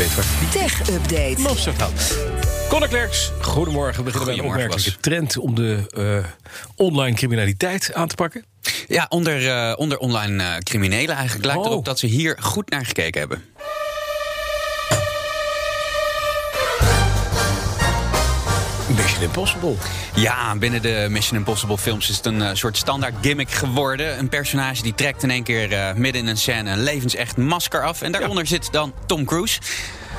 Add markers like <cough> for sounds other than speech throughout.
weet waar die Tech Update. gaat. Conor Klerks, goedemorgen. We beginnen bij een opmerkelijke trend om de eh, online criminaliteit aan te pakken. Ja, onder, eh, onder online eh, criminelen eigenlijk lijkt Oh. erop dat ze hier goed naar gekeken hebben. Mission Impossible. Ja, binnen de Mission Impossible films is het een eh, soort standaard gimmick geworden. Een personage die trekt in één keer eh, midden in een scène een levensecht masker af. En daaronder zit dan Tom Cruise.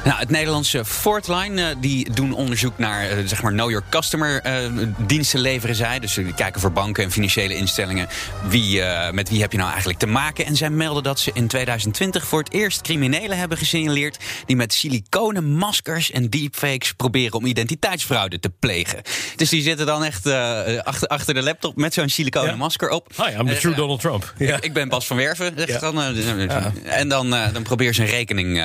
Nou, het Nederlandse Fortline, eh, die doen onderzoek naar eh, zeg maar know your customer eh, diensten leveren zij. Dus die kijken voor banken en financiële instellingen wie, met wie heb je nou eigenlijk te maken. En zij melden dat ze in 2020 voor het eerst criminelen hebben gesignaleerd die met siliconen maskers en deepfakes proberen om identiteitsfraude te plegen. Dus die zitten dan echt achter, achter de laptop met zo'n siliconen Ja. masker op. Hi, I'm the true. Donald Trump. Ja. Ik ben Bas van Werven, Ja. dan. eh, En dan, dan probeer ze een rekening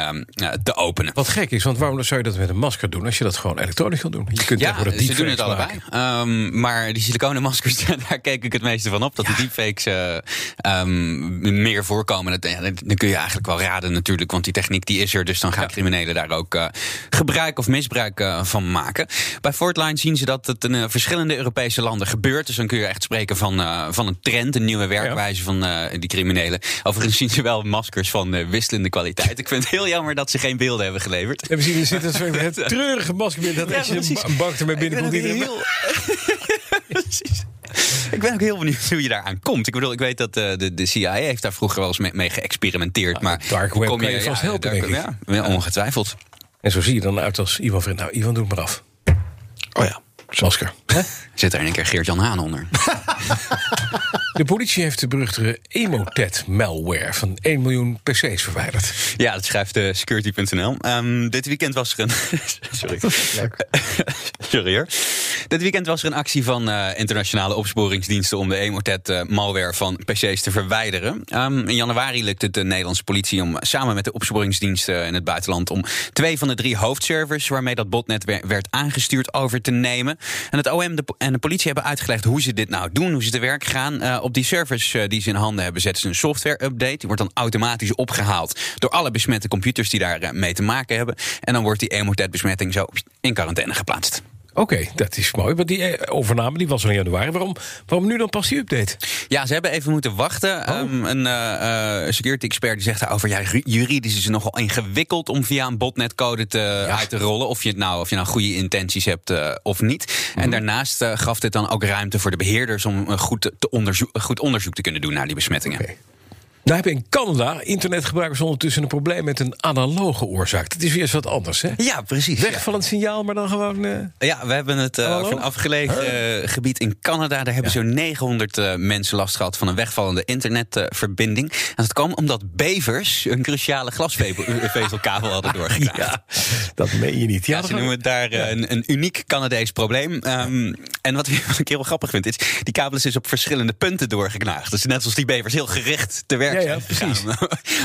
te openen. Wat gek is, want waarom zou je dat met een masker doen als je dat gewoon elektronisch kan doen? Je kunt Ja, ze doen het allebei. Ehm, maar die siliconen maskers, <laughs> daar keek ik het meeste van op. Dat de deepfakes eh, ehm, meer voorkomen. Dat, dan kun je eigenlijk wel raden natuurlijk. Want die techniek die is er. Dus dan gaan criminelen daar ook eh, gebruik of misbruik eh, van maken. Bij Fortline zien ze dat het in verschillende Europese landen gebeurt. Dus dan kun je echt spreken van, van een trend. Een nieuwe werkwijze van die criminelen. Overigens zien ze wel maskers van wisselende kwaliteit. Ik vind het heel jammer dat ze geen beelden hebben geleverd. En we zien er zit een het <laughs> treurige masker binnen. Dat Ja, als je een precies. een bank ermee Ik ben binnenkomt... heel... <laughs> <laughs> Precies. Ik ben ook heel benieuwd hoe je daaraan komt. Ik bedoel, ik weet dat eh, de, de CIA heeft daar vroeger wel eens mee, mee geëxperimenteerd. maar dark hoe web kan je vast helpen, dark- denk ik. Ja, ja, ongetwijfeld. En zo zie je dan uit als Ivan vriend. Nou, Ivan, doe het maar af. Oh ja. Masker. Zit er in een keer Geert-Jan Haan onder. De politie heeft de beruchte Emotet-malware van 1 miljoen PC's verwijderd. Ja, dat schrijft uh, security.nl. Ehm, dit weekend was er een. <laughs> Sorry. <laughs> Sorry hoor. Dit weekend was er een actie van eh, internationale opsporingsdiensten om de Emotet-malware van PC's te verwijderen. Ehm, in januari lukte het de Nederlandse politie om samen met de opsporingsdiensten in het buitenland om twee van de drie hoofdservers waarmee dat botnet wer- werd aangestuurd over te nemen. En het OM en de politie hebben uitgelegd hoe ze dit nou doen, hoe ze te werk gaan. Eh, op die servers eh, die ze in handen hebben, zetten ze een software-update. Die wordt dan automatisch opgehaald door alle besmette computers die daar eh, mee te maken hebben. En dan wordt die Emotet-besmetting zo in quarantaine geplaatst. Oké, dat is mooi. Maar die eh, overname die was al in januari. Waarom, waarom nu dan pas die update? Ja, ze hebben even moeten wachten. Ehm, een eh, eh, security expert die zegt ja, ju- juridisch is het nogal ingewikkeld om via een botnetcode te, uit te rollen... of je, het nou, of je nou goede intenties hebt of niet. En daarnaast eh, gaf dit dan ook ruimte voor de beheerders... om goed, te onderzoek, goed onderzoek te kunnen doen naar die besmettingen. Nou hebben in Canada internetgebruikers ondertussen een probleem met een analoge oorzaak. Dat is weer eens wat anders, hè? Ja, precies. Weg van het signaal, maar dan gewoon... eh, Ja, we hebben het eh, Hallo? over een afgelegen eh, gebied in Canada. Daar hebben zo'n 900 eh, mensen last gehad van een wegvallende internetverbinding. en dat kwam omdat bevers een cruciale glasvezelkabel hadden <laughs> doorgekraakt. ja, dat meen je niet. Ja, ze noemen het daar eh, een, een uniek Canadees probleem. Ehm, en wat, <laughs> wat ik heel wel grappig vind, is die kabel is dus op verschillende punten doorgeknaagd. Dus net zoals die bevers heel gericht te werk Ja, ja, precies.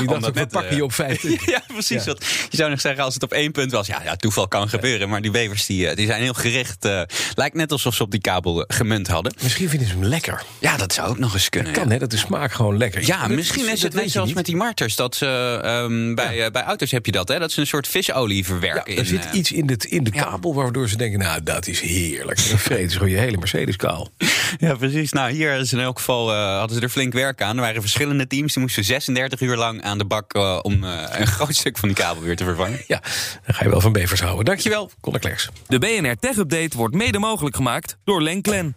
Om dacht dat ik, we pakken eh, je op vijf <laughs> punten. ja, precies. Ja. Je zou nog zeggen, als het op één punt was, ja, ja toeval kan gebeuren. Maar die bevers die, eh, die zijn heel gericht. eh, lijkt net alsof ze op die kabel eh, gemunt hadden. Misschien vinden ze hem lekker. Ja, dat zou ook nog eens kunnen. Kan, ja. hè? Dat de smaak gewoon lekker Ja, Dat misschien is dat het net zoals met die marters. Dat ze ehm, bij, eh, bij auto's heb je dat, hè? Dat ze een soort visolie Ja, verwerken. er zit eh, iets in, dit, in de kabel waardoor ze denken... nou, dat is heerlijk. Dan vreten ze gewoon je hele Mercedes kaal. Ja, precies. Nou, hier is in elk geval, eh, hadden ze er flink werk aan. Er waren verschillende teams. Die moesten 36 uur lang aan de bak eh, om eh, een <laughs> groot stuk van die kabel weer te vervangen. Ja, dan ga je wel van bevers houden. Dankjewel, Conor Klerks. De BNR Tech Update wordt mede mogelijk gemaakt door Lenklen.